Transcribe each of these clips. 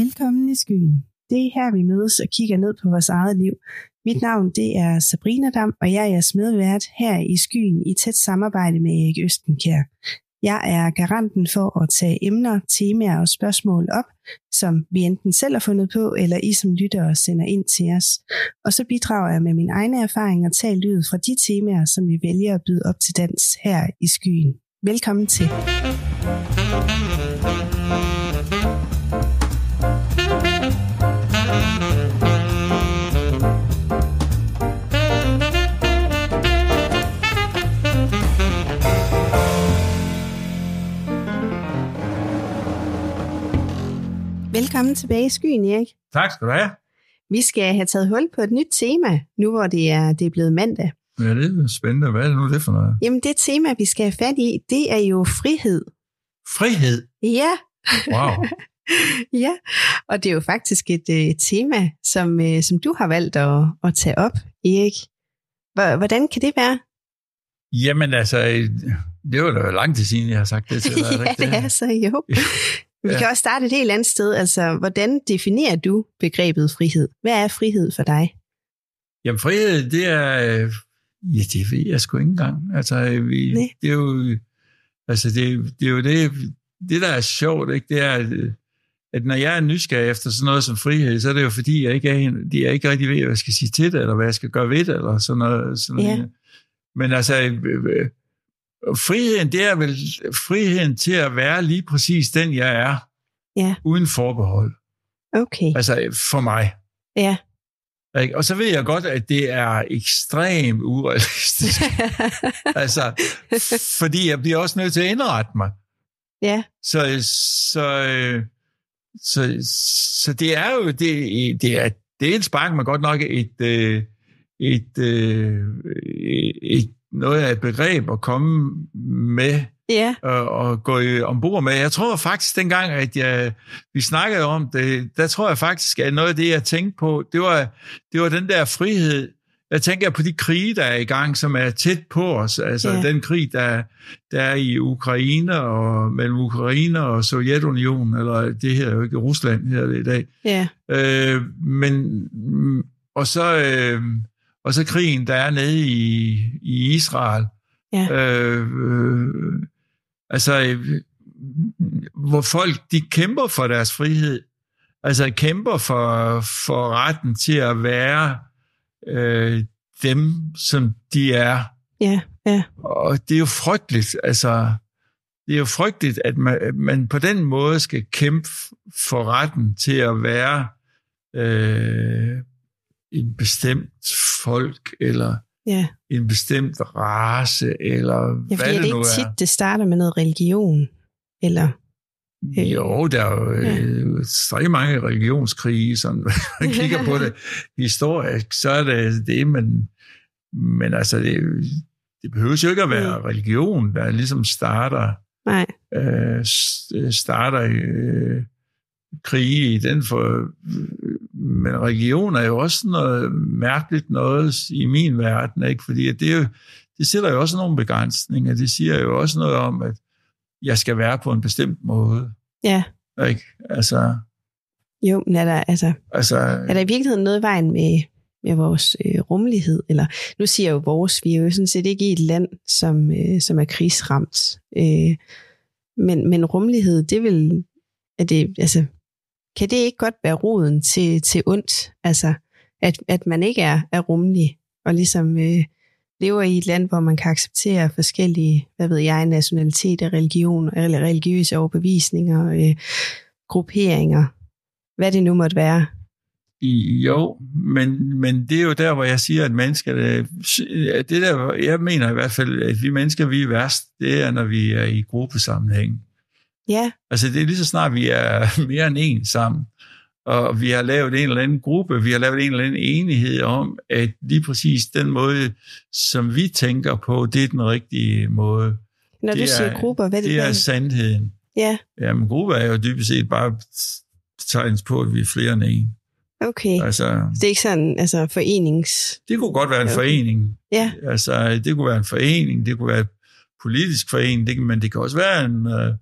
Velkommen i skyen. Det er her, vi mødes og kigger ned på vores eget liv. Mit navn det er Sabrina Dam, og jeg er jeres medvært her i skyen i tæt samarbejde med Erik Østenkær. Jeg er garanten for at tage emner, temaer og spørgsmål op, som vi enten selv har fundet på, eller I som lyttere sender ind til os. Og så bidrager jeg med min egne erfaringer og tager ud fra de temaer, som vi vælger at byde op til dans her i skyen. Velkommen til. Velkommen tilbage i skyen, Erik. Tak skal du have. Vi skal have taget hul på et nyt tema, nu hvor det er, det er blevet mandag. Ja, det er spændende. Hvad er det nu det for noget? Jamen det tema, vi skal have fat i, det er jo frihed. Frihed? Ja. Wow. ja, og det er jo faktisk et, et tema, som, øh, som du har valgt at, at tage op, Erik. Hvordan kan det være? Jamen altså, det var da lang tid siden, jeg har sagt det til dig. ja, det er så jo. Vi kan også starte et helt andet sted. Altså, hvordan definerer du begrebet frihed? Hvad er frihed for dig? Jamen, frihed, det er... Ja, det ved jeg sgu ikke engang. Altså, vi, det er jo... Altså, det, det er jo det, det, der er sjovt, ikke? det er, at når jeg er nysgerrig efter sådan noget som frihed, så er det jo fordi, jeg ikke er, er ikke rigtig ved, hvad jeg skal sige til det, eller hvad jeg skal gøre ved det, eller sådan noget. Sådan ja. noget. Men altså, friheden, det er vel friheden til at være lige præcis den, jeg er. Ja. Uden forbehold. Okay. Altså for mig. Ja. Og så ved jeg godt, at det er ekstremt urealistisk. altså, fordi jeg bliver også nødt til at indrette mig. Ja. Så, så, så, så det er jo, det, det er dels bare man godt nok et, et, et, et, noget af et begreb at komme med ja. og, og gå ombord med. Jeg tror faktisk dengang, at jeg, vi snakkede om det, der tror jeg faktisk, at noget af det, jeg tænkte på, det var, det var den der frihed. Jeg tænker på de krige, der er i gang, som er tæt på os. Altså ja. den krig, der, der er i Ukraine og mellem Ukraine og Sovjetunionen, eller det her er jo ikke Rusland her i dag. Ja. Øh, men, og så... Øh, og så krigen, der er nede i, i Israel. Ja. Øh, øh, altså, hvor folk, de kæmper for deres frihed. Altså, kæmper for, for retten til at være øh, dem, som de er. Ja, ja. Og det er jo frygteligt, altså, det er jo frygteligt, at man, man på den måde skal kæmpe for retten til at være øh, en bestemt folk, eller ja. en bestemt race, eller ja, hvad det, det, det nu ikke er. tit, det starter med noget religion, eller... Øh, jo, der er jo ja. øh, mange religionskrige, sådan man kigger på det historisk, så er det det, men, men altså, det, det behøver jo ikke at være religion, der ligesom starter, Nej. Øh, starter øh, krige i den for... Men religion er jo også noget mærkeligt noget i min verden, ikke? Fordi det, er jo, det sætter jo også nogle begrænsninger. Det siger jo også noget om, at jeg skal være på en bestemt måde. Ja. Ikke? Altså... Jo, men er der, altså, altså, er der i virkeligheden noget i vejen med, med vores øh, rummelighed? Eller, nu siger jeg jo vores, vi er jo sådan set ikke i et land, som, øh, som er krigsramt. Øh, men, men rummelighed, det vil, er det, altså, kan det ikke godt være roden til, til ondt? Altså, at, at man ikke er, er rummelig, og ligesom øh, lever i et land, hvor man kan acceptere forskellige, hvad ved jeg, nationaliteter, religion, eller religiøse overbevisninger, øh, grupperinger, hvad det nu måtte være. Jo, men, men det er jo der, hvor jeg siger, at mennesker, øh, øh, det der, jeg mener i hvert fald, at vi mennesker, vi er værst, det er, når vi er i gruppesammenhæng. Ja. Altså det er lige så snart, vi er mere end en sammen, og vi har lavet en eller anden gruppe, vi har lavet en eller anden enighed om, at lige præcis den måde, som vi tænker på, det er den rigtige måde. Når det du siger er, grupper, hvad er det? Det er sandheden. Ja. Jamen grupper er jo dybest set bare tegns på, at vi er flere end en. Okay. Altså, det er ikke sådan, altså forenings... Det kunne godt være en Okay. forening. Ja. Altså, det kunne være en forening, det kunne være en politisk forening, det, men det kan også være en øh,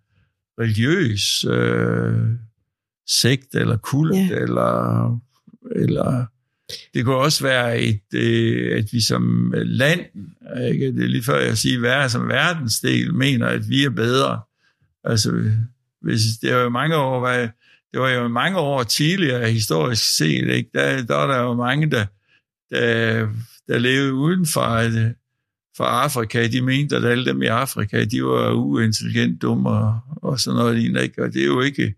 religiøs øh, sekt eller kult, Ja. eller, eller det kunne også være, et, øh, at vi som land, ikke? det er lige før jeg siger, være som verdensdel, mener, at vi er bedre. Altså, hvis, det var jo mange år, hvad, det var jo mange år tidligere historisk set, ikke? Der, der var der jo mange, der, der, der levede uden for, for Afrika. De mente, at alle dem i Afrika, de var uintelligent, dumme og, og sådan noget lignende, ikke? Og det er jo ikke,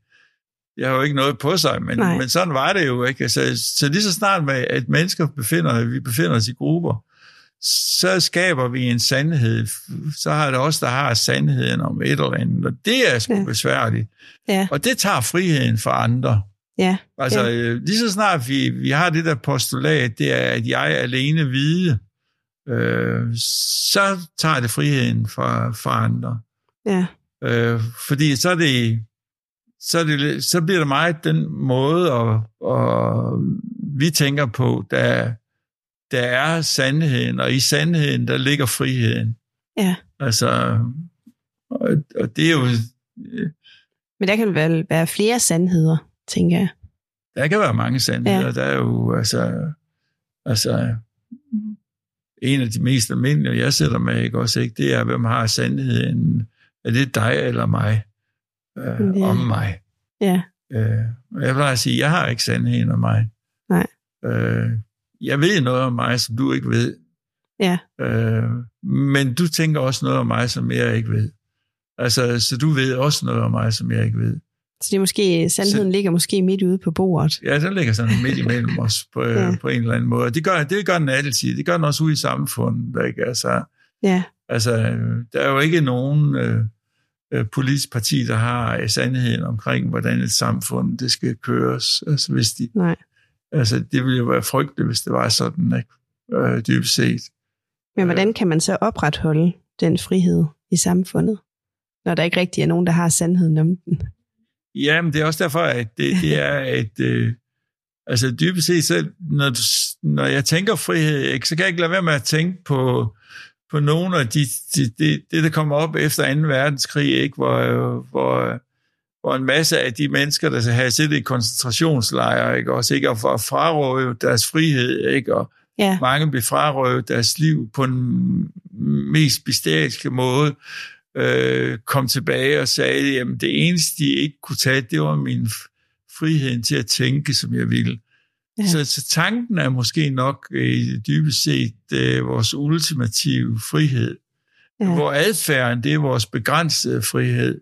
det har jo ikke noget på sig, men, Nej. men sådan var det jo, ikke? Altså, så lige så snart med, at mennesker befinder, vi befinder os i grupper, så skaber vi en sandhed. Så har det også der har sandheden om et eller andet, og det er sgu Ja. besværligt. Ja, Og det tager friheden fra andre. ja, Altså, Ja. ja. lige så snart vi, vi har det der postulat, det er, at jeg er alene vide, øh, så tager det friheden fra, fra andre. ja, Øh, fordi så er det, så, er det, så bliver det meget den måde, og, og vi tænker på, der, der er sandheden, og i sandheden, der ligger friheden. ja. Altså, og, og det er jo, Men der kan vel være flere sandheder, tænker jeg. der kan være mange sandheder. Ja. Der er jo, altså, altså, en af de mest almindelige, jeg sætter med, ikke også, ikke? det er, hvem har sandheden. Er det dig eller mig? Øh, Ja. Om mig. Ja, Øh, og jeg plejer at sige, jeg har ikke sandheden om mig. Nej. Øh, jeg ved noget om mig, som du ikke ved. ja, Øh, men du tænker også noget om mig, som jeg ikke ved. Altså, så du ved også noget om mig, som jeg ikke ved. Så det er måske, sandheden ligger måske midt ude på bordet. Ja, den ligger sådan midt imellem os på, Ja. ja. på en eller anden måde. Det gør, det gør den altid. Det gør den også ude i samfundet. Ikke? Altså, Ja, altså, der er jo ikke nogen øh, øh, politisk parti, der har øh, sandheden omkring, hvordan et samfund det skal køres. Altså, hvis de, nej. altså, det ville jo være frygteligt, hvis det var sådan, ikke? Øh, dybest set. Men hvordan kan man så opretholde den frihed i samfundet, når der ikke rigtig er nogen, der har sandheden om den? Jamen, det er også derfor, at det, det er et... Øh, altså dybest set, så, når, du, når jeg tænker frihed, ikke, så kan jeg ikke lade være med at tænke på, på nogle af de, de, de, det, der kommer op efter 2. verdenskrig, ikke, hvor, hvor, hvor en masse af de mennesker, der havde siddet i koncentrationslejre, ikke, også ikke, og for at frarøve deres frihed, ikke, og Ja, mange blev frarøvet deres liv på den mest bestialske måde, øh, kom tilbage og sagde, jamen det eneste, de ikke kunne tage, det var min frihed til at tænke, som jeg ville. Ja. Så, så tanken er måske nok øh, dybest set øh, vores ultimative frihed. Ja. Hvor adfærden, det er vores begrænsede frihed.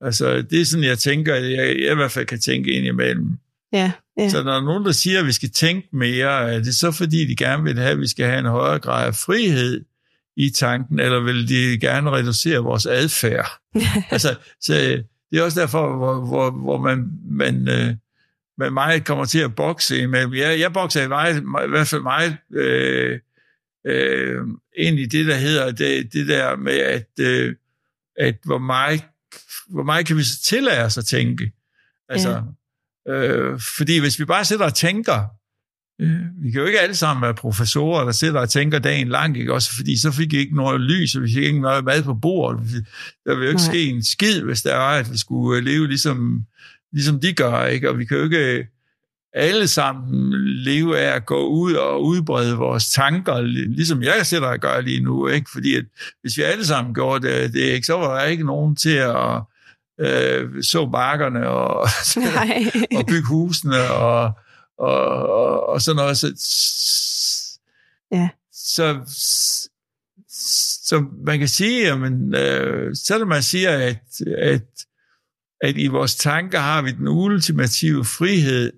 Altså, det er sådan, jeg tænker, jeg, jeg i hvert fald kan tænke ind imellem. ja, ja, Så når der er nogen, der siger, at vi skal tænke mere, er det så fordi, de gerne vil have, at vi skal have en højere grad af frihed i tanken, eller vil de gerne reducere vores adfærd? altså, så det er også derfor, hvor, hvor, hvor man, man, øh, man meget kommer til at bokse imellem. Jeg, jeg bokser i, meget, i hvert fald meget øh, øh, ind i det, der hedder det, det der med, at, øh, at hvor, meget, hvor meget kan vi så tillade os at tænke? Altså, ja. øh, fordi hvis vi bare sidder og tænker, øh, vi kan jo ikke alle sammen være professorer, der sidder og tænker dagen lang, ikke? Også fordi så fik vi ikke noget lys, og vi fik ikke noget mad på bordet. Der ville jo ikke Nej. ske en skid, hvis der var, at vi skulle øh, leve ligesom, ligesom de gør, ikke? Og vi kan jo ikke alle sammen leve af at gå ud og udbrede vores tanker, ligesom jeg sidder og gør lige nu, ikke? Fordi at hvis vi alle sammen gjorde det, det ikke, så var der ikke nogen til at øh, så bakkerne og, og bygge husene og, og, og, og sådan noget. Så, Ja. så, så man kan sige, jamen, øh, selvom man siger, at, at, at i vores tanker har vi den ultimative frihed,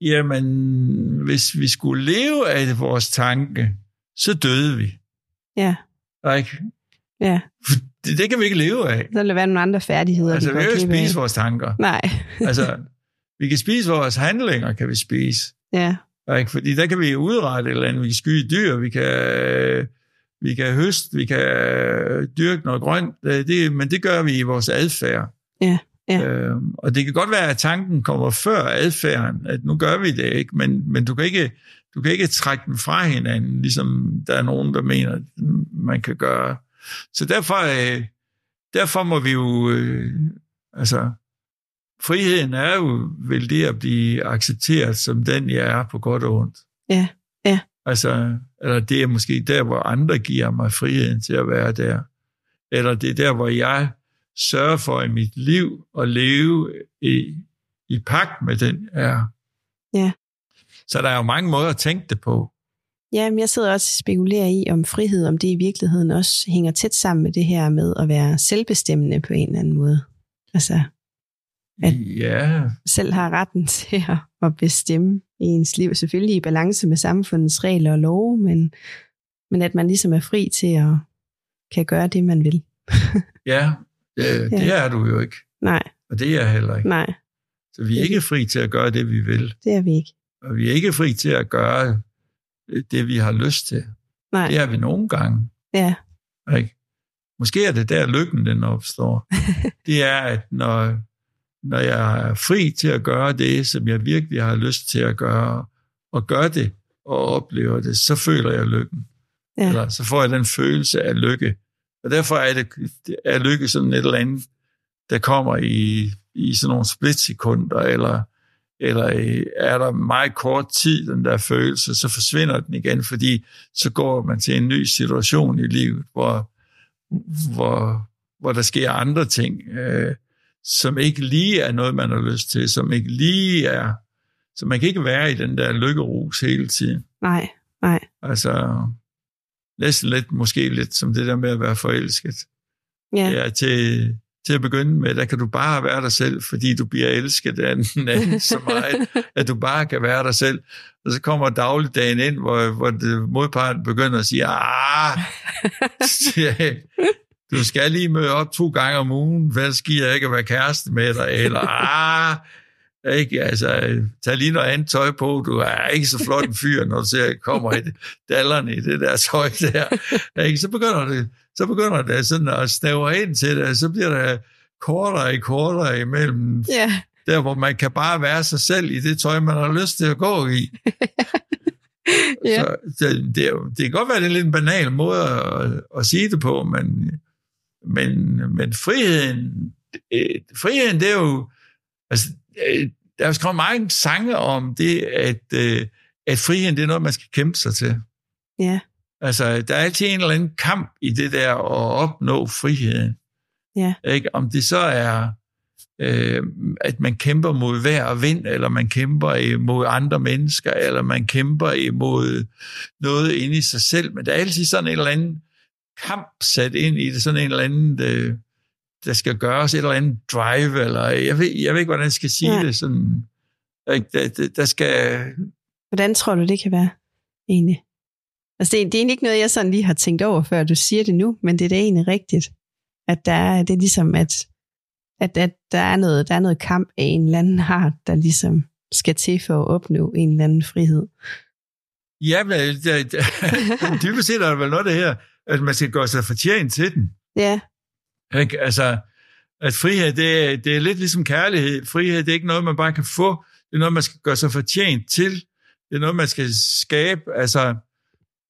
jamen, hvis vi skulle leve af vores tanke, så døde vi. Ja, Ikke? ja. Det, det kan vi ikke leve af. Så vil der være nogle andre færdigheder, Altså, vi kan jo ikke glip af. spise vores tanker. Nej, Altså, vi kan spise vores handlinger, kan vi spise. ja, Ikke? Fordi der kan vi udrette et eller andet. Vi kan skyde dyr, vi kan, vi kan høste, vi kan dyrke noget grønt. Øh, Det, men det gør vi i vores adfærd. Ja, ja. Øhm, og det kan godt være, at tanken kommer før adfærden, at nu gør vi det ikke, men, men du, kan ikke, du kan ikke trække den fra hinanden, ligesom der er nogen, der mener, at man kan gøre. Så derfor, øh, derfor må vi jo, øh, altså, friheden er jo vel det at blive accepteret som den, jeg er på godt og ondt. Ja, ja. Altså, eller det er måske der, hvor andre giver mig friheden til at være der. Eller det er der, hvor jeg sørger for i mit liv at leve i, i pagt med den er. Ja. Så der er jo mange måder at tænke det på. Ja, men jeg sidder også og spekulerer i, om frihed, om det i virkeligheden også hænger tæt sammen med det her med at være selvbestemmende på en eller anden måde. Altså, At- Ja, selv har retten til at- bestemme i ens liv. Selvfølgelig i balance med samfundets regler og love, men, men at man ligesom er fri til at kan gøre det, man vil. ja, det, det er du jo ikke. Nej, Og det er jeg heller ikke. nej, Så vi er ikke fri til at gøre det, vi vil. det er vi ikke. Og vi er ikke fri til at gøre det, vi har lyst til. Nej, Det er vi nogle gange. ja, Ikke? Måske er det der lykken, den opstår. det er, at når, når jeg er fri til at gøre det, som jeg virkelig har lyst til at gøre, og gør det og oplever det, så føler jeg lykken. Ja. Eller så får jeg den følelse af lykke. Og derfor er, det, er lykke sådan et eller andet, der kommer i, i sådan nogle splitsekunder, eller, eller er der meget kort tid, den der følelse, så forsvinder den igen, fordi så går man til en ny situation i livet, hvor, hvor, hvor der sker andre ting, øh, som ikke lige er noget, man har lyst til, som ikke lige er... Så man kan ikke være i den der lykkerus hele tiden. nej, nej, Altså, næsten lidt, måske lidt som det der med at være forelsket. ja, Ja, til, til at begynde med, der kan du bare være dig selv, fordi du bliver elsket af den anden så meget, at du bare kan være dig selv. Og så kommer dagligdagen ind, hvor, hvor det, modparten begynder at sige, ah, du skal lige møde op to gange om ugen, ellers giver jeg ikke at være kæreste med dig, eller ah, ikke? Altså, tag lige noget andet tøj på, du er ikke så flot en fyr, når du ser, kommer i det, dallerne i det der tøj der. Ikke? Så begynder det, så begynder det sådan at snævre ind til det, så bliver der kortere og kortere imellem ja, der, hvor man kan bare være sig selv i det tøj, man har lyst til at gå i. ja. Så det, det, er det kan godt være, det er lidt en banal måde at, at sige det på, men, men, men friheden, øh, friheden, det er jo, altså, øh, der er skrevet mange sange om det, at, øh, at friheden, det er noget, man skal kæmpe sig til. ja, Altså, der er altid en eller anden kamp i det der at opnå friheden. Ja. Ikke? Om det så er, øh, at man kæmper mod vejr og vind, eller man kæmper imod andre mennesker, eller man kæmper imod noget inde i sig selv. Men der er altid sådan en eller anden kamp sat ind i det, sådan en eller anden, øh, der skal gøres et eller andet drive, eller jeg ved, jeg ved ikke, hvordan jeg skal sige Ja. det. Sådan? Der, der, skal, Hvordan tror du, det kan være, egentlig? Altså, det, er- det er egentlig ikke noget, jeg sådan lige har tænkt over, før du siger det nu, men det er da egentlig rigtigt, at der er, det er ligesom, at, at, at der, er noget, der er noget kamp af en eller anden art, der ligesom skal til for at opnå en eller anden frihed. Ja, men det, det, dybest set er der vel noget af det her, at man skal gøre sig fortjent til den. Ja, Ikke? Altså, at frihed, det, er- det er lidt ligesom kærlighed. Frihed, det er ikke noget, man bare kan få. Det er noget, man skal gøre sig fortjent til. Det er noget, man skal skabe. Altså,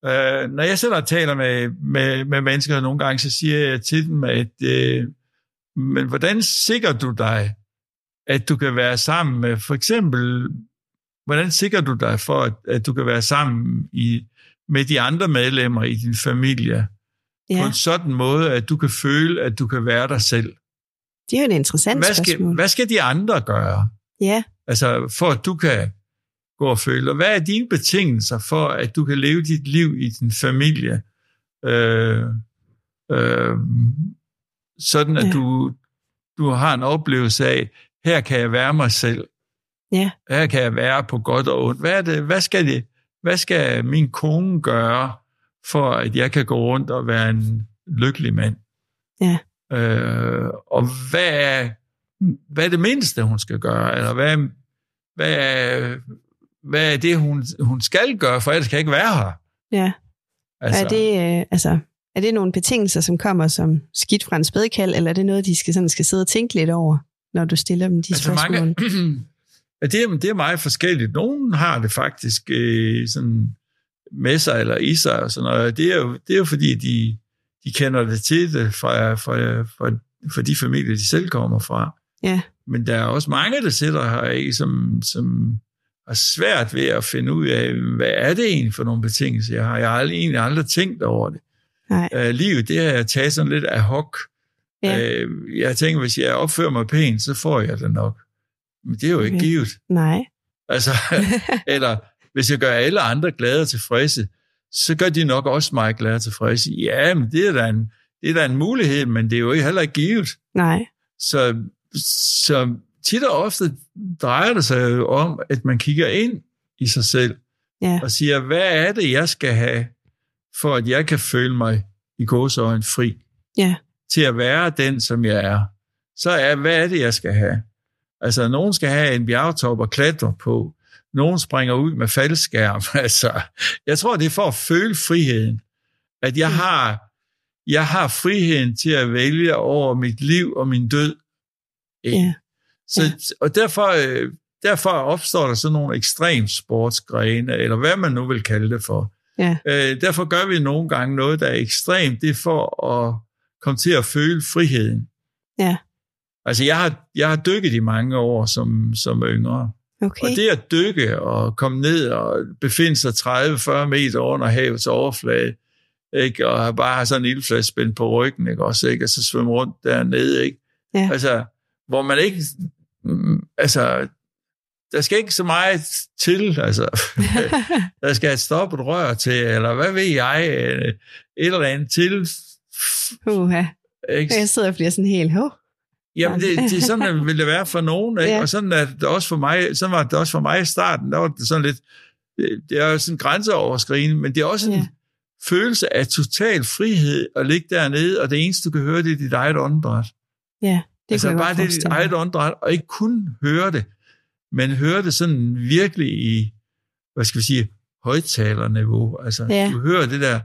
øh, når jeg sidder og taler med, med, med mennesker nogle gange, så siger jeg til dem, at øh, men hvordan sikrer du dig, at du kan være sammen med, for eksempel, hvordan sikrer du dig for, at, at du kan være sammen i, med de andre medlemmer i din familie, på ja. en sådan måde, at du kan føle, at du kan være dig selv. det er jo et interessant Hvad skal, spørgsmål. hvad skal de andre gøre? Ja, Altså, for at du kan gå og føle, og hvad er dine betingelser for, at du kan leve dit liv i din familie? Øh, øh, sådan, at Ja. du, du har en oplevelse af, her kan jeg være mig selv. Ja. Her kan jeg være på godt og ondt. Hvad, er det, hvad, skal, det, hvad skal min kone gøre, for at jeg kan gå rundt og være en lykkelig mand? Ja. Øh, og hvad er, hvad er det mindste, hun skal gøre? Eller hvad, hvad, er, hvad er det, hun, hun skal gøre, for ellers kan jeg ikke være her? ja. Altså, Er det, øh, altså, er det nogle betingelser, som kommer som skidt fra en spædkald, eller er det noget, de skal, sådan, skal sidde og tænke lidt over, når du stiller dem de altså spørgsmål? mange, ja, det, er, det er meget forskelligt. Nogen har det faktisk øh, sådan med sig eller i sig og sådan noget. Det er jo, det er jo fordi, de, de kender det til det fra, fra, fra, fra de familier, de selv kommer fra. Ja. men der er også mange, der sidder her, ikke, som, som har svært ved at finde ud af, hvad er det egentlig for nogle betingelser, jeg har. Jeg har aldrig, egentlig aldrig tænkt over det. Nej. Uh, livet, det har jeg taget sådan lidt ad hoc. Ja. Uh, jeg tænker, hvis jeg opfører mig pænt, så får jeg det nok. Men det er jo ikke Okay. givet. Nej. Altså, eller hvis jeg gør alle andre glade og tilfredse, så gør de nok også mig glad og tilfredse. Ja, men det er da en, det er da en mulighed, men det er jo ikke heller ikke givet. Nej. Så, så tit og ofte drejer det sig jo om, at man kigger ind i sig selv Ja. og siger, hvad er det, jeg skal have, for at jeg kan føle mig i gåsøjne fri Ja. til at være den, som jeg er. Så er, hvad er det, jeg skal have? Altså, nogen skal have en bjergtop og klatre på. Nogen springer ud med faldskærm. Altså, jeg tror, det er for at føle friheden. At jeg Mm. har, jeg har friheden til at vælge over mit liv og min død. Ikke? Ja. Så, og derfor, øh, derfor opstår der sådan nogle ekstrem sportsgrene, eller hvad man nu vil kalde det for. Ja. Øh, derfor gør vi nogle gange noget, der er ekstremt. Det er for at komme til at føle friheden. Ja. Altså, jeg har, jeg har dykket i mange år som, som yngre. Okay. Og det at dykke og komme ned og befinde sig 30-40 meter under havets overflade, ikke? og bare have sådan en ildflaske spændt på ryggen, ikke? Også, ikke? og så svømme rundt dernede. Ikke? Ja. Altså, hvor man ikke... Altså, der skal ikke så meget til, altså. der skal et stoppet rør til, eller hvad ved jeg, øh, et eller andet til. Uha. Ikke? Jeg sidder og bliver sådan helt, hov. Jamen, det, det er sådan, det vil det være for nogen, ikke? Ja. Og sådan, er det også for mig, sådan var det også for mig i starten, der var det sådan lidt, det, det er jo sådan grænseoverskridende, men det er også en Ja. følelse af total frihed at ligge dernede, og det eneste, du kan høre, det er dit eget åndedræt. Ja, det altså kunne bare det er dit eget åndedræt, og ikke kun høre det, men høre det sådan virkelig i, hvad skal vi sige, højtalerniveau. Altså, Ja. du hører det der,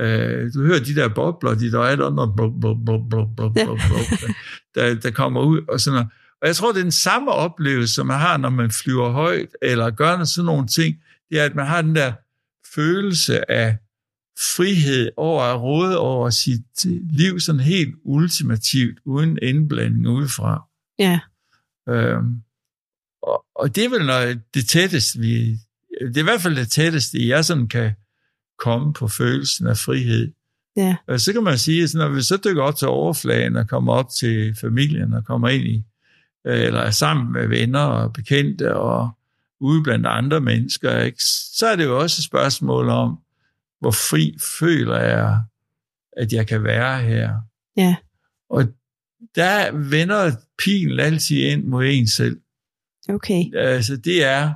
øh, du hører de der bobler, dit eget åndedræt, blub, blub, blub, blub, blub, Ja. blub, blub, der, der kommer ud, og sådan noget. Og jeg tror, det er den samme oplevelse, som man har, når man flyver højt, eller gør sådan nogle ting, det er, at man har den der følelse af frihed over at råde over sit liv sådan helt ultimativt, uden indblanding udefra. Ja, Øhm, og, og det er vel noget, det tætteste, vi, det er i hvert fald det tætteste, jeg sådan kan komme på følelsen af frihed. ja, Og så kan man sige, at når vi så dykker op til overfladen og kommer op til familien og kommer ind i, øh, eller er sammen med venner og bekendte og ude blandt andre mennesker, ikke? så er det jo også et spørgsmål om, hvor fri føler jeg, at jeg kan være her. ja, Og der vender pilen altid ind mod en selv. okay. Altså det er,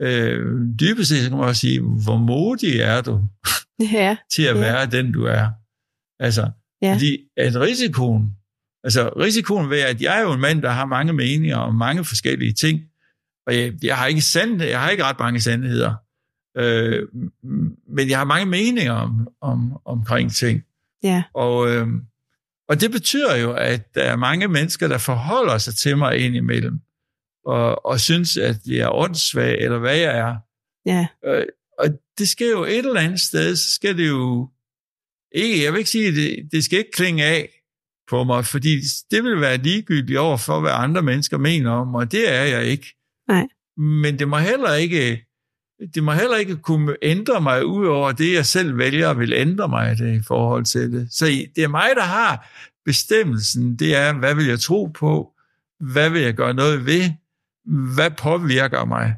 øh, dybest set kan man også sige, hvor modig er du Ja, til at Ja. være den, du er. Altså, Ja. fordi at risikoen, altså risikoen ved, at jeg er jo en mand, der har mange meninger om mange forskellige ting, og jeg, jeg har ikke sand, jeg har ikke ret mange sandheder, øh, men jeg har mange meninger om, om, omkring ting. ja, Og, øh, og det betyder jo, at der er mange mennesker, der forholder sig til mig indimellem, og, og synes, at jeg er åndssvag, eller hvad jeg er. ja, Øh, og det skal jo et eller andet sted, så skal det jo ikke, jeg vil ikke sige, at det, det skal ikke klinge af på mig, fordi det vil være ligegyldigt over for, hvad andre mennesker mener om mig, og det er jeg ikke. Nej. Men det må heller ikke, det må heller ikke kunne ændre mig ud over det, jeg selv vælger vil ændre mig det i forhold til det. Så det er mig, der har bestemmelsen. Det er, hvad vil jeg tro på? Hvad vil jeg gøre noget ved? Hvad påvirker mig?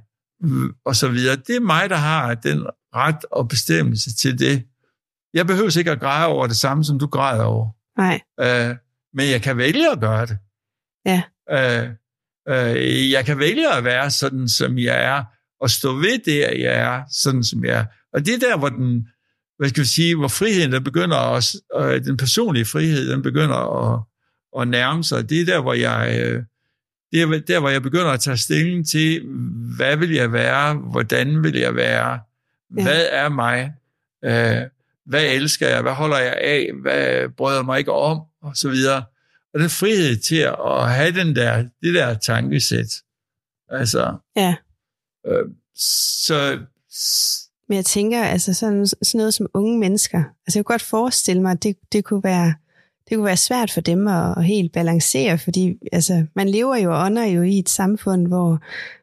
Og så videre. Det er mig, der har den ret og bestemmelse til det. Jeg behøver ikke at græde over det samme, som du græder over. nej, Øh, men jeg kan vælge at gøre det. Ja. Øh, øh, jeg kan vælge at være sådan, som jeg er, og stå ved det, at jeg er sådan, som jeg er. Og det er der, hvor den, hvad skal vi sige, hvor friheden, der begynder også, øh, den personlige frihed, den begynder at, at nærme sig. Det er der, hvor jeg, øh, det er der, hvor jeg begynder at tage stilling til, hvad vil jeg være, hvordan vil jeg være, hvad er mig, øh, hvad elsker jeg, hvad holder jeg af, hvad bryder mig ikke om, og så videre. Og den frihed til at have den der, det der tankesæt. Altså, ja. øh, så, Men jeg tænker, altså sådan, sådan noget som unge mennesker, altså jeg kunne godt forestille mig, at det, det kunne være, det kunne være svært for dem at, at helt balancere, fordi altså, man lever jo og ånder jo i et samfund, hvor,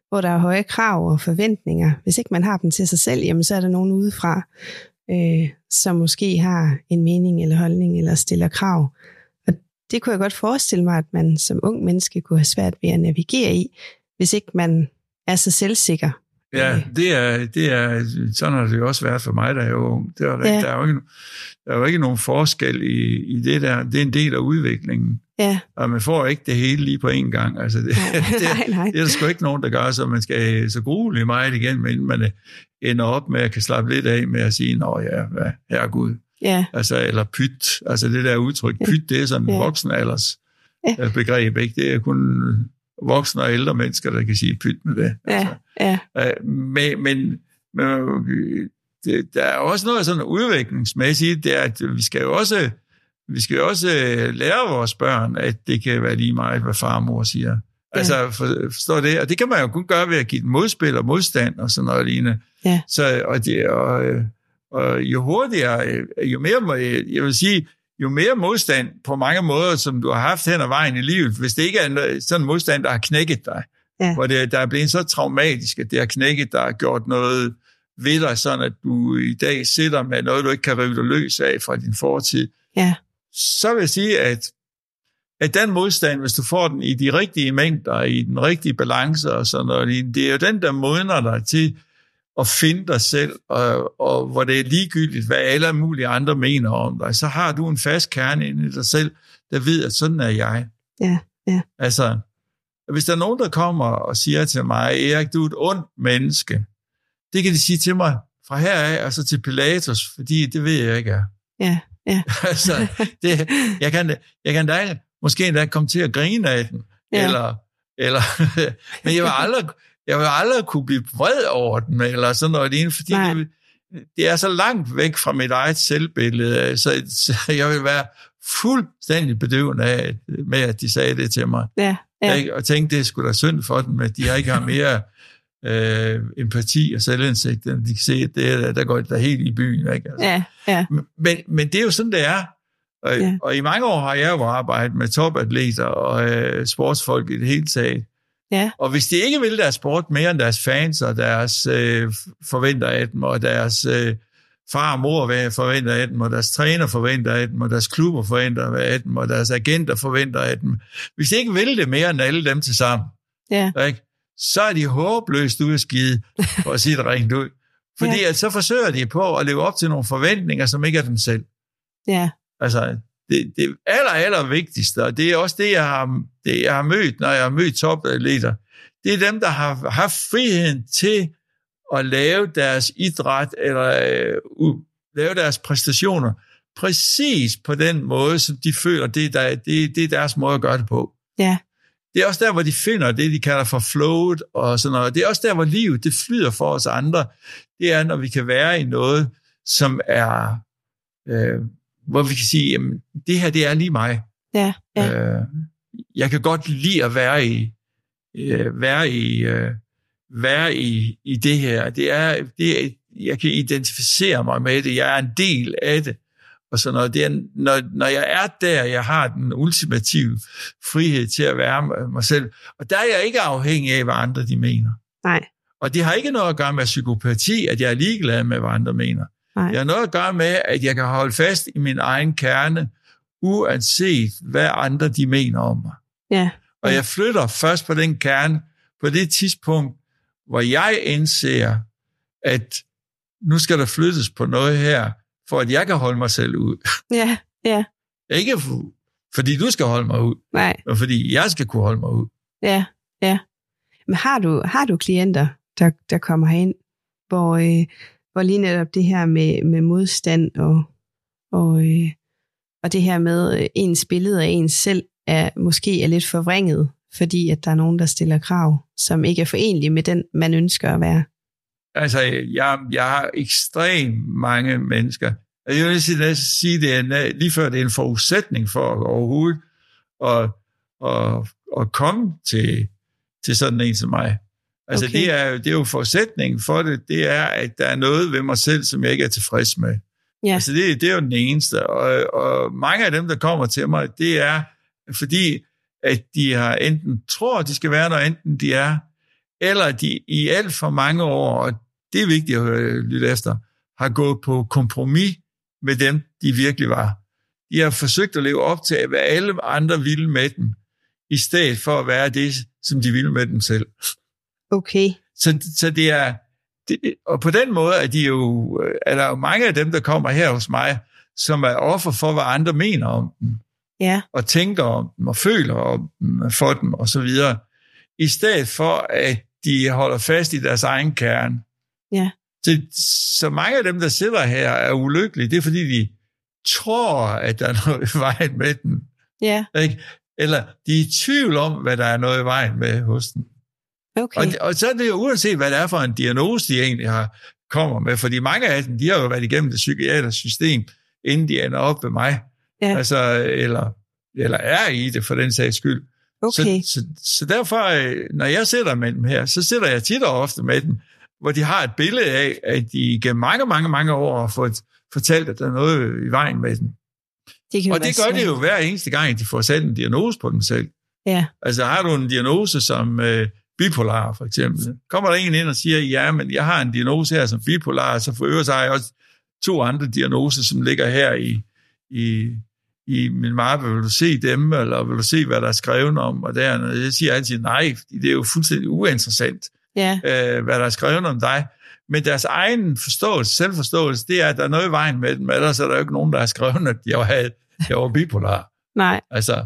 hvor der er høje krav og forventninger. Hvis ikke man har dem til sig selv, jamen, så er der nogen udefra, øh, som måske har en mening eller holdning eller stiller krav. Og det kunne jeg godt forestille mig, at man som ung menneske kunne have svært ved at navigere i, hvis ikke man er så selvsikker. Ja, det er, det er, sådan har det jo også været for mig, da jeg var ung. Det var, ja. Der er jo ikke, der er jo ikke nogen forskel i, i det der. Det er en del af udviklingen. Ja. Og man får ikke det hele lige på én gang. Altså det, Nej, det, nej, nej. det er der sgu ikke nogen, der gør, så man skal så grueligt meget igen, men man øh, ender op med at kan slappe lidt af med at sige, nå ja, hvad, herregud. Ja, Altså, eller pyt. Altså det der udtryk, pyt, det er sådan en Ja. voksenalders Ja. øh, begreb, ikke? Det er kun voksne og ældre mennesker, der kan sige pyt med det. ja, Altså, ja, Øh, men, men, men det, der er også noget sådan udviklingsmæssigt, det er, at vi skal jo også, vi skal jo også øh, lære vores børn, at det kan være lige meget, hvad far og mor siger. Ja. Altså, for, forstår det? Og det kan man jo kun gøre ved at give dem modspil og modstand og sådan noget lignende. Ja. Så, og, det, og, øh, og jo hurtigere, jo mere, må- jeg vil sige, jo mere modstand på mange måder, som du har haft hen ad vejen i livet, hvis det ikke er sådan en modstand, der har knækket dig, Ja. hvor det, der er blevet så traumatisk, at det har knækket, der har gjort noget ved dig, sådan at du i dag sidder med noget, du ikke kan rive dig løs af fra din fortid, ja, så vil jeg sige, at, at den modstand, hvis du får den i de rigtige mængder, i den rigtige balance og sådan noget, det er jo den, der modner dig til at finde dig selv, og, og hvor det er ligegyldigt, hvad alle mulige andre mener om dig, så har du en fast kerne inde i dig selv, der ved, at sådan er jeg. Ja, ja. Altså, hvis der er nogen, der kommer og siger til mig, Erik, du er et ondt menneske, det kan de sige til mig fra her af, og så til Pilatus, fordi det ved jeg ikke er. ja, ja, altså, det, jeg, kan, jeg kan da måske endda komme til at grine af den, ja. eller, eller men jeg vil, aldrig, jeg vil aldrig kunne blive vred over den, eller sådan noget lignende, fordi Nej. det, det er så langt væk fra mit eget selvbillede, så, så jeg vil være fuldstændig bedøvende af, med, at de sagde det til mig. ja, Ja. Ikke? Og tænkte, det skulle da synd for dem, at de har ikke har mere øh, empati og selvindsigt, end de kan se, at det er, der går der helt i byen. Ikke? Altså. ja, ja, Men, men det er jo sådan, det er. Og, ja. og i mange år har jeg jo arbejdet med topatleter og øh, sportsfolk i det hele taget. Ja, Og hvis de ikke vil deres sport mere end deres fans og deres øh, forventer af dem, og deres øh, far og mor forventer af dem, og deres træner forventer af dem, og deres klubber forventer af dem, og deres agenter forventer af dem. Hvis de ikke vil det mere end alle dem til sammen, ja, ikke? så er de håbløst ude at skide, for at sige det rent ud. Fordi Ja. at så forsøger de på at leve op til nogle forventninger, som ikke er dem selv. ja, Altså, det, det aller, aller vigtigste, og det er også det, jeg har, det, jeg har mødt, når jeg har mødt topatleter, det er dem, der har haft friheden til at lave deres idræt, eller øh, u- lave deres præstationer, præcis på den måde, som de føler, det er, der, det, det er deres måde at gøre det på. ja, Det er også der, hvor de finder det, de kalder for flowet og sådan noget. Det er også der, hvor livet det flyder for os andre. Det er, når vi kan være i noget, som er, øh, hvor vi kan sige, jamen, det her, det er lige mig. ja, ja, Øh, jeg kan godt lide at være i, øh, være i, øh, være i, i det her. Det er, det er, jeg kan identificere mig med det. Jeg er en del af det. Og sådan noget. Det er, når, når jeg er der, jeg har den ultimative frihed til at være mig selv. Og der er jeg ikke afhængig af, hvad andre de mener. nej, Og det har ikke noget at gøre med psykopati, at jeg er ligeglad med, hvad andre mener. Nej, Det har noget at gøre med, at jeg kan holde fast i min egen kerne, uanset hvad andre de mener om mig. ja, Og jeg flytter først på den kerne, på det tidspunkt, hvor jeg indser, at nu skal der flyttes på noget her, for at jeg kan holde mig selv ud. ja, ja, Ikke for, fordi du skal holde mig ud, nej, men fordi jeg skal kunne holde mig ud. ja, ja. Men har du, har du klienter, der, der kommer herind, hvor, øh, hvor lige netop det her med, med modstand og, og, øh, og det her med øh, ens billede af ens selv er måske er lidt forvrænget, fordi at der er nogen, der stiller krav, som ikke er forenlige med den, man ønsker at være. Altså, jeg, jeg har ekstremt mange mennesker. Og Jeg vil sige, næsten sige det er, lige før det er en forudsætning for overhovedet at, at, at komme til, til sådan en som mig. Altså, Okay. det, er, det er jo forudsætningen for det, det er, at der er noget ved mig selv, som jeg ikke er tilfreds med. Ja. Altså det, det er jo den eneste. Og, og mange af dem, der kommer til mig, det er fordi, at de har enten tror, de skal være der, enten de er, eller de i alt for mange år, og det er vigtigt at lytte efter, har gået på kompromis med dem, de virkelig var. De har forsøgt at leve op til, hvad alle andre ville med dem, i stedet for at være det, som de ville med dem selv. Okay. Så, så det er, det, og på den måde er, de jo, er der jo mange af dem, der kommer her hos mig, som er offer for, hvad andre mener om dem, Ja. og tænker om dem, og føler om dem, for dem, og så videre, i stedet for, at de holder fast i deres egen kerne. Ja. Så, så mange af dem, der sidder her, er ulykkelige. Det er, fordi de tror, at der er noget i vejen med dem. Ja. Ikke? Eller de er i tvivl om, hvad der er noget i vejen med hos dem. Okay. Og, og så er det jo uanset, hvad det er for en diagnose, de egentlig har kommer med, fordi mange af dem, de har jo været igennem det psykiatriske system, inden de ender op ved mig. Ja. Altså, eller, eller er i det for den sags skyld. Okay. Så, så, så derfor, øh, når jeg sidder med dem her, så sidder jeg tit og ofte med dem, hvor de har et billede af, at de gennem mange, mange, mange år har fået fortalt, at der er noget i vejen med dem. Det kan Og det gør det jo hver eneste gang, de får sat en diagnose på dem selv. Ja. Altså har du en diagnose som øh, bipolar for eksempel, kommer der en ind og siger, ja, men jeg har en diagnose her som bipolar, så for øvrigt har jeg også to andre diagnoser, som ligger her i, i, i min mappe. Vil du se dem, eller vil du se, hvad der er skrevet om? Og der, jeg siger altid nej, fordi det er jo fuldstændig uinteressant, Ja. øh, hvad der er skrevet om dig. Men deres egen forståelse, selvforståelse, det er, at der er noget i vejen med dem, ellers er der jo ikke nogen, der har skrevet, at jeg var, jeg var bipolar. Nej. Altså,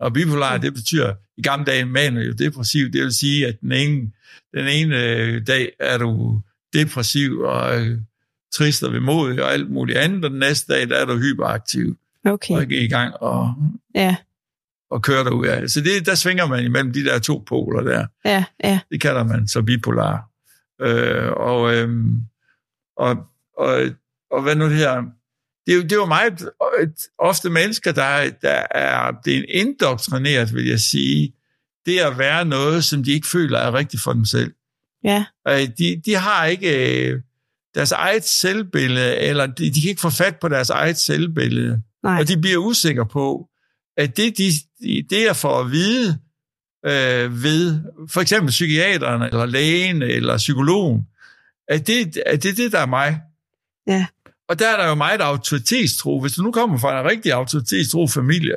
og bipolar, det betyder, i gamle dage, man er jo depressiv, det vil sige, at den ene, den ene øh, dag er du depressiv og øh, trist og vemodig og alt muligt andet, og den næste dag, der er du hyperaktiv Okay. og i gang og, Ja. og kører dig ud af. Så det, der svinger man imellem de der to poler der. Ja. Ja. Det kalder man så bipolar. Øh, og, øh, og, og, og hvad nu det her? Det er jo, det er jo meget ofte mennesker, der, der er blevet indoktrineret, vil jeg sige, det at være noget, som de ikke føler er rigtigt for dem selv. Ja. Øh, De, de har ikke øh, deres eget selvbillede, eller de, de kan ikke få fat på deres eget selvbillede. Nej. Og de bliver usikre på, at det, de, det er for at vide øh, ved for eksempel psykiateren, eller lægen, eller psykologen, at det, at det er det, der er mig. Ja. Og der er der jo meget autoritetstro. Hvis du nu kommer fra en rigtig autoritetstro familie,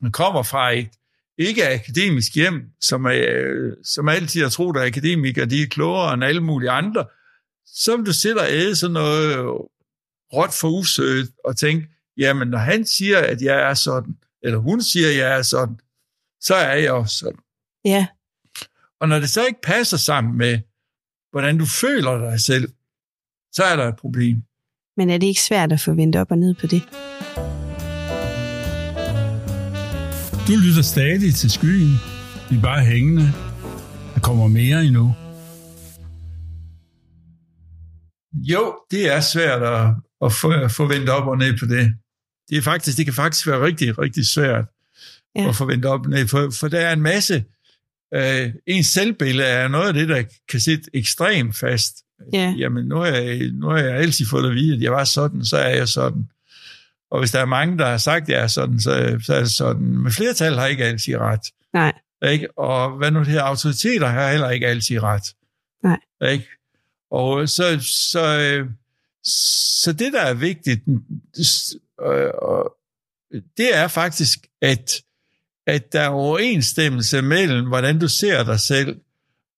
man kommer fra et ikke-akademisk hjem, som, er, som altid har troet, at akademikere de er klogere end alle mulige andre, så vil du sidde og æde sådan noget råt for usøgt og tænke, jamen når han siger, at jeg er sådan, eller hun siger, at jeg er sådan, så er jeg også sådan. Ja. Og når det så ikke passer sammen med, hvordan du føler dig selv, så er der et problem. Men er det ikke svært at få vendt op og ned på det? Du lytter stadig til skyen. Vi er bare hængende. Der kommer mere endnu. Jo, det er svært at, at få, at få vendt op og ned på det. Det, er faktisk, det kan faktisk være rigtig, rigtig svært Ja. at få vendt op og ned, for, for der er en masse, øh, ens selvbillede er noget af det, der kan sidde ekstremt fast. Ja. Jamen, nu har, jeg, nu har jeg altid fået at vide, at jeg var sådan, så er jeg sådan. Og hvis der er mange, der har sagt, at jeg er sådan, så, så er det sådan. Men flertal har ikke altid ret. Nej. Ikke? Og hvad nu det her, autoriteter har heller ikke altid ret. Nej. Ikke? Og så, så, øh, så det, der er vigtigt, øh, og det er faktisk, at, at der er overensstemmelse mellem, hvordan du ser dig selv,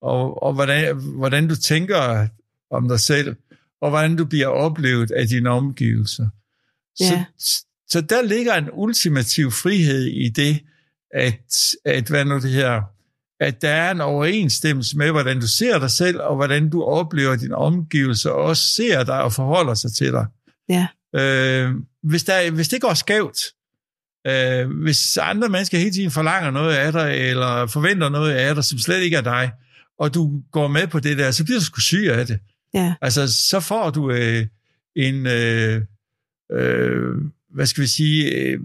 og, og hvordan, hvordan du tænker om dig selv, og hvordan du bliver oplevet af dine omgivelser. Ja. Så, så der ligger en ultimativ frihed i det, at, at hvad nu det her, at der er en overensstemmelse med, hvordan du ser dig selv, og hvordan du oplever dine omgivelser, og også ser dig og forholder sig til dig. Ja. Øh, hvis, der, hvis det går skævt, øh, hvis andre mennesker hele tiden forlanger noget af dig, eller forventer noget af dig, som slet ikke er dig, og du går med på det der, så bliver du sgu syg af det. Ja. Altså, så får du øh, en, øh, øh, hvad skal vi sige, øh,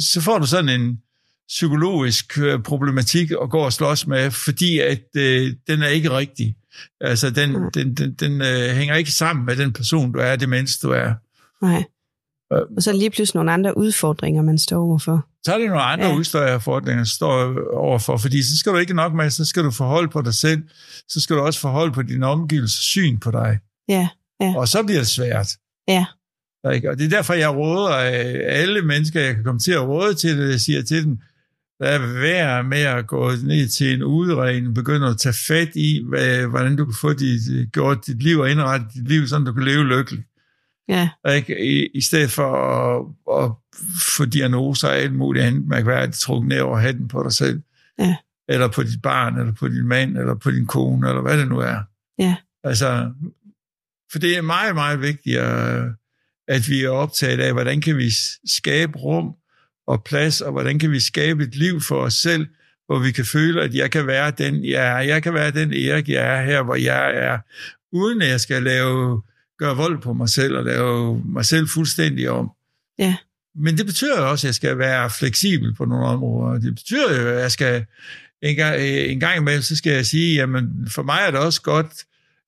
så får du sådan en psykologisk øh, problematik at gå og slås med, fordi at øh, den er ikke rigtig. Altså, den, Mm. den, den, den øh, hænger ikke sammen med den person, du er, det menneske, du er. Nej. Og så lige pludselig nogle andre udfordringer, man står overfor. Så er det nogle andre Ja. udfordringer, du står overfor, fordi så skal du ikke nok med, så skal du forholde på dig selv, så skal du også forholde på din omgivelses syn på dig. Ja, Ja. Og så bliver det svært. ja, Ikke? Og det er derfor, jeg råder øh, alle mennesker, jeg kan komme til at råde til det, jeg siger til dem, lad være med at gå ned til en udredning, begynde at tage fat i, hvad, hvordan du kan få dit, gjort dit liv og indrette dit liv, så du kan leve lykkeligt. Ja, Ikke? I, I stedet for at, at få diagnoser og alt muligt andet mærkværdigt trukket ned over hatten på dig selv. Ja. Eller på dit barn, eller på din mand, eller på din kone, eller hvad det nu er. Ja. Altså, for det er meget, meget vigtigt, øh, at vi er optaget af, hvordan kan vi skabe rum og plads, og hvordan kan vi skabe et liv for os selv, hvor vi kan føle, at jeg kan være den, jeg er. Jeg kan være den Erik, jeg er her, hvor jeg er, uden at jeg skal lave, gøre vold på mig selv og lave mig selv fuldstændig om. Ja. Men det betyder jo også, at jeg skal være fleksibel på nogle områder. Det betyder jo, at jeg skal en gang, en gang imellem, så skal jeg sige, jamen for mig er det også godt,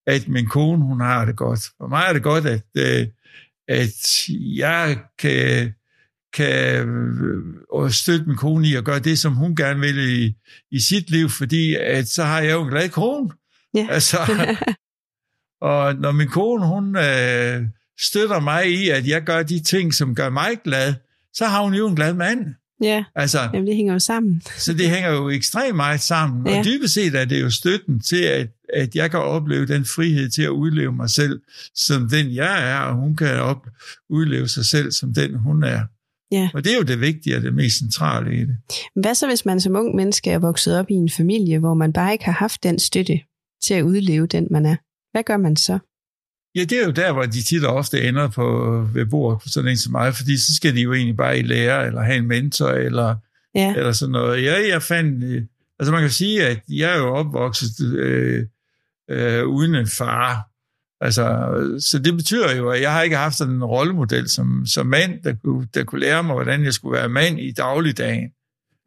at min kone, hun har det godt. For mig er det godt, at, øh, at jeg kan, kan øh, støtte min kone i at gøre det, som hun gerne vil i, i sit liv, fordi at så har jeg jo en glad kone. Ja. Altså, og når min kone, hun øh, støtter mig i, at jeg gør de ting, som gør mig glad, så har hun jo en glad mand. ja. Altså, Jamen, det hænger jo sammen. så det hænger jo ekstremt meget sammen. Ja. Og dybest set er det jo støtten til, at, at jeg kan opleve den frihed til at udleve mig selv som den, jeg er, og hun kan op, udleve sig selv som den, hun er. Ja. Og det er jo det vigtige og det mest centrale i det. Hvad så, hvis man som ung menneske er vokset op i en familie, hvor man bare ikke har haft den støtte til at udleve den, man er? Hvad gør man så? Ja, det er jo der, hvor de tit og ofte ender på, ved bordet på sådan en som mig, fordi så skal de jo egentlig bare i lære, eller have en mentor, eller, Ja, eller sådan noget. Ja, jeg fandt... øh, Altså man kan sige, at jeg er jo opvokset øh, øh, uden en far. Altså, så det betyder jo, at jeg har ikke haft sådan en rollemodel som, som mand, der kunne, der kunne lære mig, hvordan jeg skulle være mand i dagligdagen.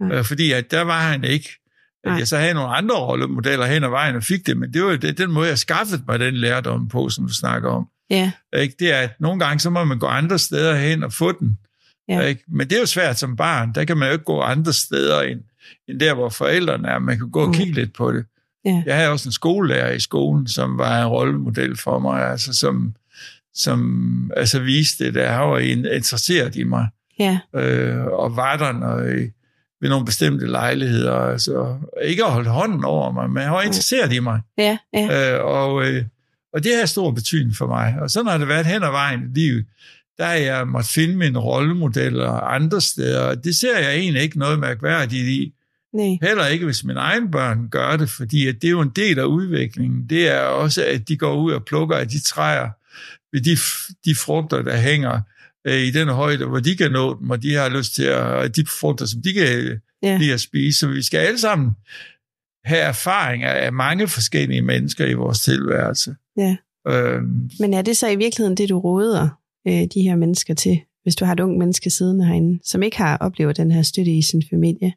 Øh, fordi at der var han ikke. At Nej. jeg så havde nogle andre rollemodeller hen ad vejen og fik det, men det var jo det, den måde, jeg skaffede mig den lærdom på, som du snakker om. ja, Ikke? Det er, at nogle gange, så må man gå andre steder hen og få den. Ja. Ikke? Men det er jo svært som barn. Der kan man jo ikke gå andre steder end, end der, hvor forældrene er. Man kan gå og Mm. kigge lidt på det. Ja. Jeg havde også en skolelærer i skolen, som var en rollemodel for mig, altså som, som altså viste det, der var en- interesseret i mig, ja, øh, og var der når, øh, ved nogle bestemte lejligheder. Altså, ikke at holde hånden over mig, men han var interesseret i mig. ja, ja, Øh, og, øh, og det har stor betydning for mig. Og sådan har det været hen ad vejen i livet. Der har jeg måtte finde mine rollemodeller andre steder. Og det ser jeg egentlig ikke noget mærkværdigt i. nej, Heller ikke, hvis mine egne børn gør det, fordi at det er jo en del af udviklingen. Det er også, at de går ud og plukker af de træer, ved de, de frugter, der hænger øh, i den højde, hvor de kan nå dem, og de har lyst til at, de frugter, som de kan Ja. lide at spise. Så vi skal alle sammen have erfaringer af mange forskellige mennesker i vores tilværelse. Ja. Øhm, Men er det så i virkeligheden det, du råder øh, de her mennesker til, hvis du har et ung menneske siddende herinde, som ikke har oplevet den her støtte i sin familie,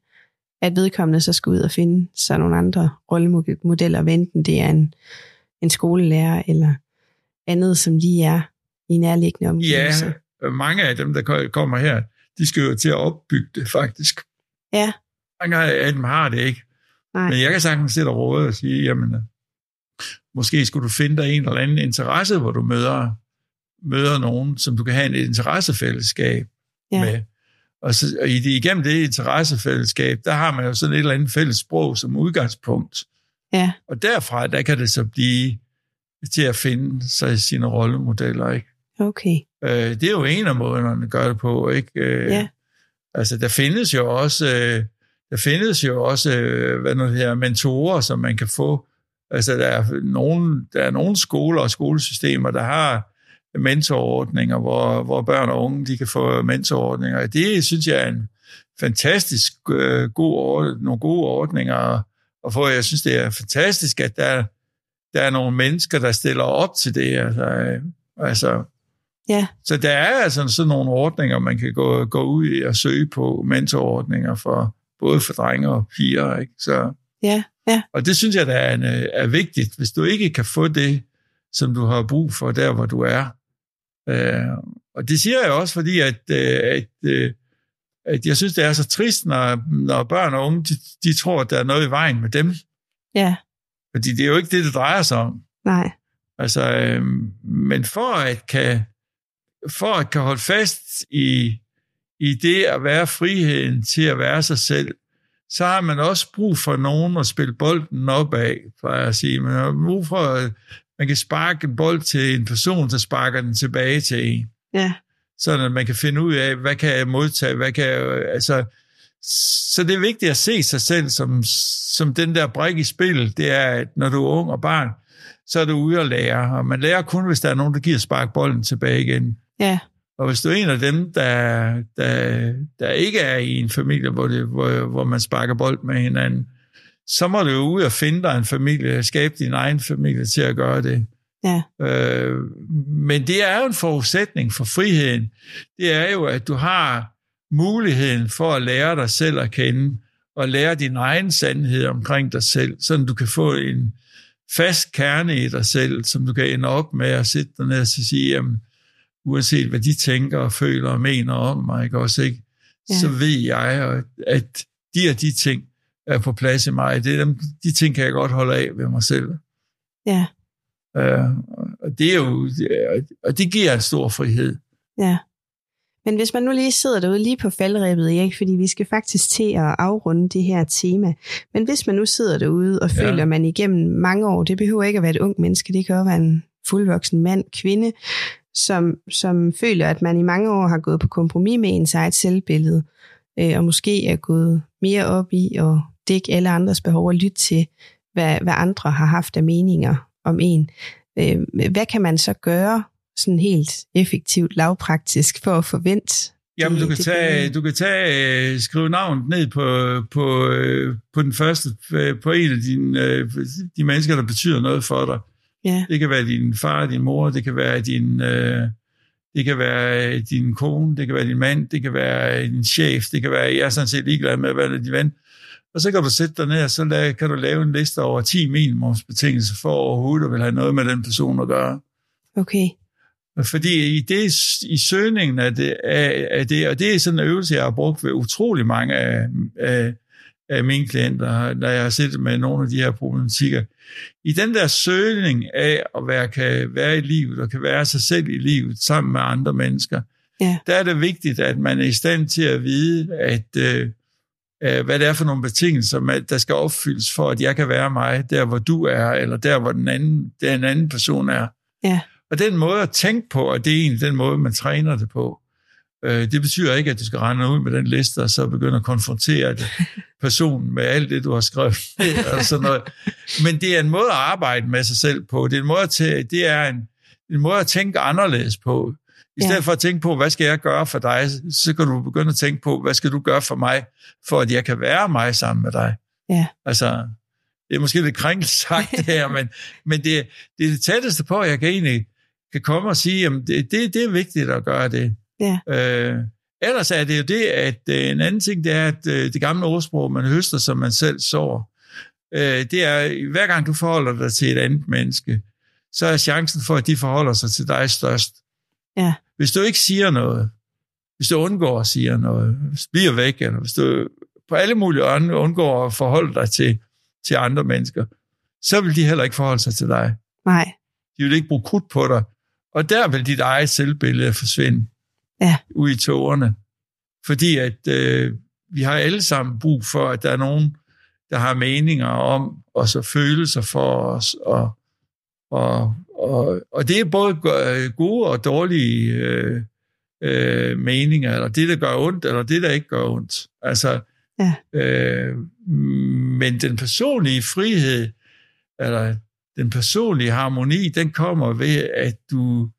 at vedkommende så skal ud og finde sig nogle andre rollemodeller, hvad enten det er en, en skolelærer eller andet, som lige er i nærliggende omgivelser. ja, mange af dem, der ko- kommer her, de skal jo til at opbygge det faktisk. Ja. Mange af dem har det ikke. Nej. Men jeg kan sagtens sætte og råde og sige, jamen, øh, måske skulle du finde dig en eller anden interesse, hvor du møder, møder nogen, som du kan have et interessefællesskab Ja. med. Og, så, og i det, igennem det interessefællesskab, der har man jo sådan et eller andet fælles sprog som udgangspunkt. Ja, Og derfra, der kan det så blive til at finde sig sine rollemodeller, ikke? Okay. Øh, det er jo en af måderne at gøre det på, ikke? Øh, Ja. Altså, der findes jo også, øh, der findes jo også, øh, hvad nu her, mentorer, som man kan få. Altså, der er nogle, der er nogle skoler og skolesystemer, der har mentorordninger, hvor, hvor børn og unge, de kan få mentorordninger. Det synes jeg er en fantastisk øh, god ord, nogle gode ordninger, og for jeg synes, det er fantastisk, at der, der er nogle mennesker, der stiller op til det. Altså, øh, altså Ja, så der er altså sådan nogle ordninger, man kan gå, gå ud i og søge på, mentorordninger for både for drenge og piger. Ikke? Så, ja, ja, og det synes jeg, der er, en, øh, er vigtigt. Hvis du ikke kan få det, som du har brug for der, hvor du er, øh, og det siger jeg også, fordi at, øh, at, øh, at jeg synes, det er så trist, når, når børn og unge, de, de tror, at der er noget i vejen med dem. Ja. Fordi det er jo ikke det, det drejer sig om. Nej. Altså, øh, men for at kan, for at kan holde fast i, i det at være friheden til at være sig selv, så har man også brug for nogen at spille bolden op af, for at sige. Man har brug for, at man kan sparke en bold til en person, der sparker den tilbage til en. Ja. Sådan at man kan finde ud af, hvad kan jeg modtage, hvad kan jeg, altså, så det er vigtigt at se sig selv som, som den der brik i spil, det er, at når du er ung og barn, så er du ude at lære, og man lærer kun, hvis der er nogen, der giver spark bolden tilbage igen. Ja. Og hvis du er en af dem, der, der, der ikke er i en familie, hvor, det, hvor, hvor man sparker bold med hinanden, så må du jo ud og finde dig en familie, skabe din egen familie til at gøre det. Ja. Øh, men det er jo en forudsætning for friheden. Det er jo, at du har muligheden for at lære dig selv at kende, og lære din egen sandhed omkring dig selv, så du kan få en fast kerne i dig selv, som du kan ende op med at sætte dig ned og sige, jamen, uanset hvad de tænker og føler og mener om mig, ikke også, ikke? Ja. så ved jeg, at de og de ting er på plads i mig. Det er dem, de ting kan jeg godt holde af ved mig selv. Ja. Uh, og det er jo, og det giver en stor frihed. Ja. Men hvis man nu lige sidder derude lige på faldrebet, Erik, fordi vi skal faktisk til at afrunde det her tema. Men hvis man nu sidder derude og ja. føler, man igennem mange år, det behøver ikke at være et ung menneske, det kan også være en fuldvoksen mand, kvinde, som, som føler, at man i mange år har gået på kompromis med ens eget selvbillede, øh, og måske er gået mere op i at dække alle andres behov og lytte til, hvad, hvad andre har haft af meninger om en. Øh, hvad kan man så gøre sådan helt effektivt, lavpraktisk for at forvente Jamen, du kan, tage, du kan tage, skrive navnet ned på, på, på den første, på en af dine, de mennesker, der betyder noget for dig. Ja. Det kan være din far, din mor, det kan være din, øh, det kan være din kone, det kan være din mand, det kan være din chef, det kan være, jeg er sådan set ligeglad med, hvad er din ven. Og så kan du sætte dig ned, og så lade, kan du lave en liste over 10 minimumsbetingelser for overhovedet at vil have noget med den person at gøre. Okay. Fordi i, det, i søgningen af det, af, af det, og det er sådan en øvelse, jeg har brugt ved utrolig mange af, af, af mine klienter, når jeg har siddet med nogle af de her problematikker. I den der søgning af at være, kan være i livet og kan være sig selv i livet sammen med andre mennesker, ja. der er det vigtigt, at man er i stand til at vide, at øh, hvad det er for nogle betingelser, der skal opfyldes for, at jeg kan være mig, der hvor du er, eller der hvor den anden, der en anden person er. Ja. Og den måde at tænke på, og det er egentlig den måde, man træner det på, øh, det betyder ikke, at du skal rende ud med den liste, og så begynde at konfrontere personen med alt det, du har skrevet. og sådan noget. Men det er en måde at arbejde med sig selv på. Det er en måde at, tæ- det er en, en måde at tænke anderledes på. I stedet ja. for at tænke på, hvad skal jeg gøre for dig, så kan du begynde at tænke på, hvad skal du gøre for mig, for at jeg kan være mig sammen med dig. Ja. Altså, det er måske lidt krænket sagt det her, men, men det, det er det tætteste på, at jeg kan egentlig kan komme og sige, at det, det, det er vigtigt at gøre det. Ja. Øh, ellers er det jo det, at øh, en anden ting, det er, at øh, det gamle ordsprog, man høster, som man selv sår, øh, det er, hver gang du forholder dig til et andet menneske, så er chancen for, at de forholder sig til dig størst. Ja. Hvis du ikke siger noget, hvis du undgår at sige noget, hvis du bliver væk, eller hvis du på alle mulige andre undgår at forholde dig til, til andre mennesker, så vil de heller ikke forholde sig til dig. Nej. De vil ikke bruge krudt på dig. Og der vil dit eget selvbillede forsvinde ja. ud i tårerne. Fordi at øh, vi har alle sammen brug for, at der er nogen, der har meninger om, og så følelser for os, og, og, og, og det er både gode og dårlige øh, øh, meninger, eller det, der gør ondt, eller det, der ikke gør ondt. Altså, ja. øh, men den personlige frihed, eller den personlige harmoni, den kommer ved, at du,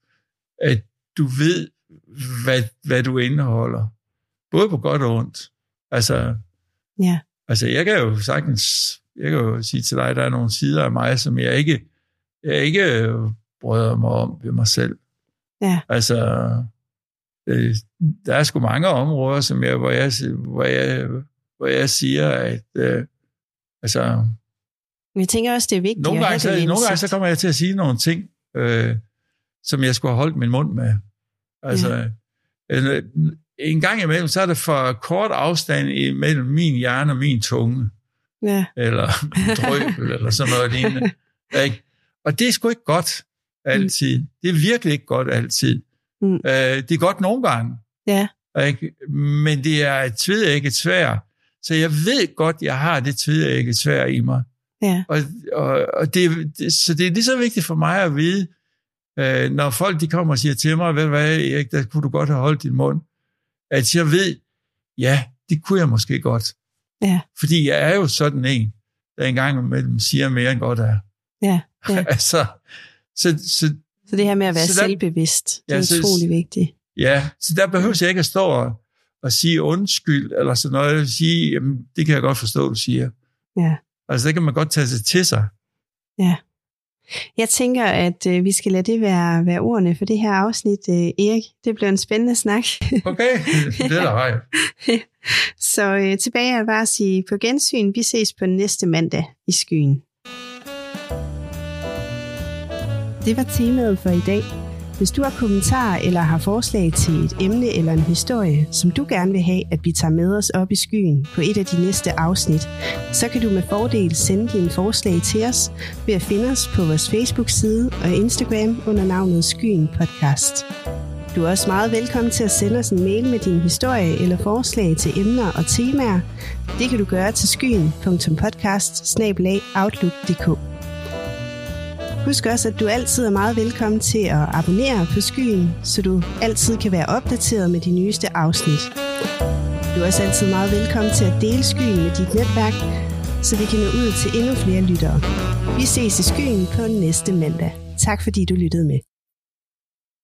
at du ved, hvad, hvad du indeholder. Både på godt og ondt. Altså, ja. altså jeg kan jo sagtens, jeg kan jo sige til dig, at der er nogle sider af mig, som jeg ikke, jeg ikke bryder mig om ved mig selv. Ja. Altså, øh, der er sgu mange områder, som jeg, hvor, jeg, hvor, jeg, hvor jeg siger, at øh, altså, men jeg tænker også, det er vigtigt nogle gange, at så, have Nogle gange så kommer jeg til at sige nogle ting, øh, som jeg skulle have holdt min mund med. Altså, ja. en gang imellem, så er det for kort afstand mellem min hjerne og min tunge. Ja. Eller drøbel, eller sådan noget lignende. Ikke? Og det er sgu ikke godt altid. Mm. Det er virkelig ikke godt altid. Mm. Øh, det er godt nogle gange. Ja. Ikke? Men det er et tvedægget svær. Så jeg ved godt, jeg har det tvedægget svær i mig. Ja. Og, og, og det, det, så det er lige så vigtigt for mig at vide, øh, når folk de kommer og siger til mig, ved hvad, Erik, der kunne du godt have holdt din mund, at jeg ved, ja, det kunne jeg måske godt. Ja. Fordi jeg er jo sådan en, der engang imellem siger mere end godt er. Ja, ja. altså, så, så, så det her med at være der, selvbevidst, det ja, er utrolig vigtigt. Ja, så der behøver jeg ikke at stå og, og sige undskyld, eller sådan noget. Jeg vil sige, jamen, det kan jeg godt forstå, du siger. Ja. Altså, det kan man godt tage sig til sig. Ja. Jeg tænker, at øh, vi skal lade det være, være ordene for det her afsnit, øh, Erik. Det bliver en spændende snak. Okay, det er der vej. Så øh, tilbage er bare at sige på gensyn. Vi ses på næste mandag i skyen. Det var temaet for i dag. Hvis du har kommentarer eller har forslag til et emne eller en historie, som du gerne vil have, at vi tager med os op i skyen på et af de næste afsnit, så kan du med fordel sende dine forslag til os ved at finde os på vores Facebook-side og Instagram under navnet Skyen Podcast. Du er også meget velkommen til at sende os en mail med din historie eller forslag til emner og temaer. Det kan du gøre til skyen.podcast Husk også, at du altid er meget velkommen til at abonnere på Skyen, så du altid kan være opdateret med de nyeste afsnit. Du er også altid meget velkommen til at dele Skyen med dit netværk, så vi kan nå ud til endnu flere lyttere. Vi ses i Skyen på næste mandag. Tak fordi du lyttede med.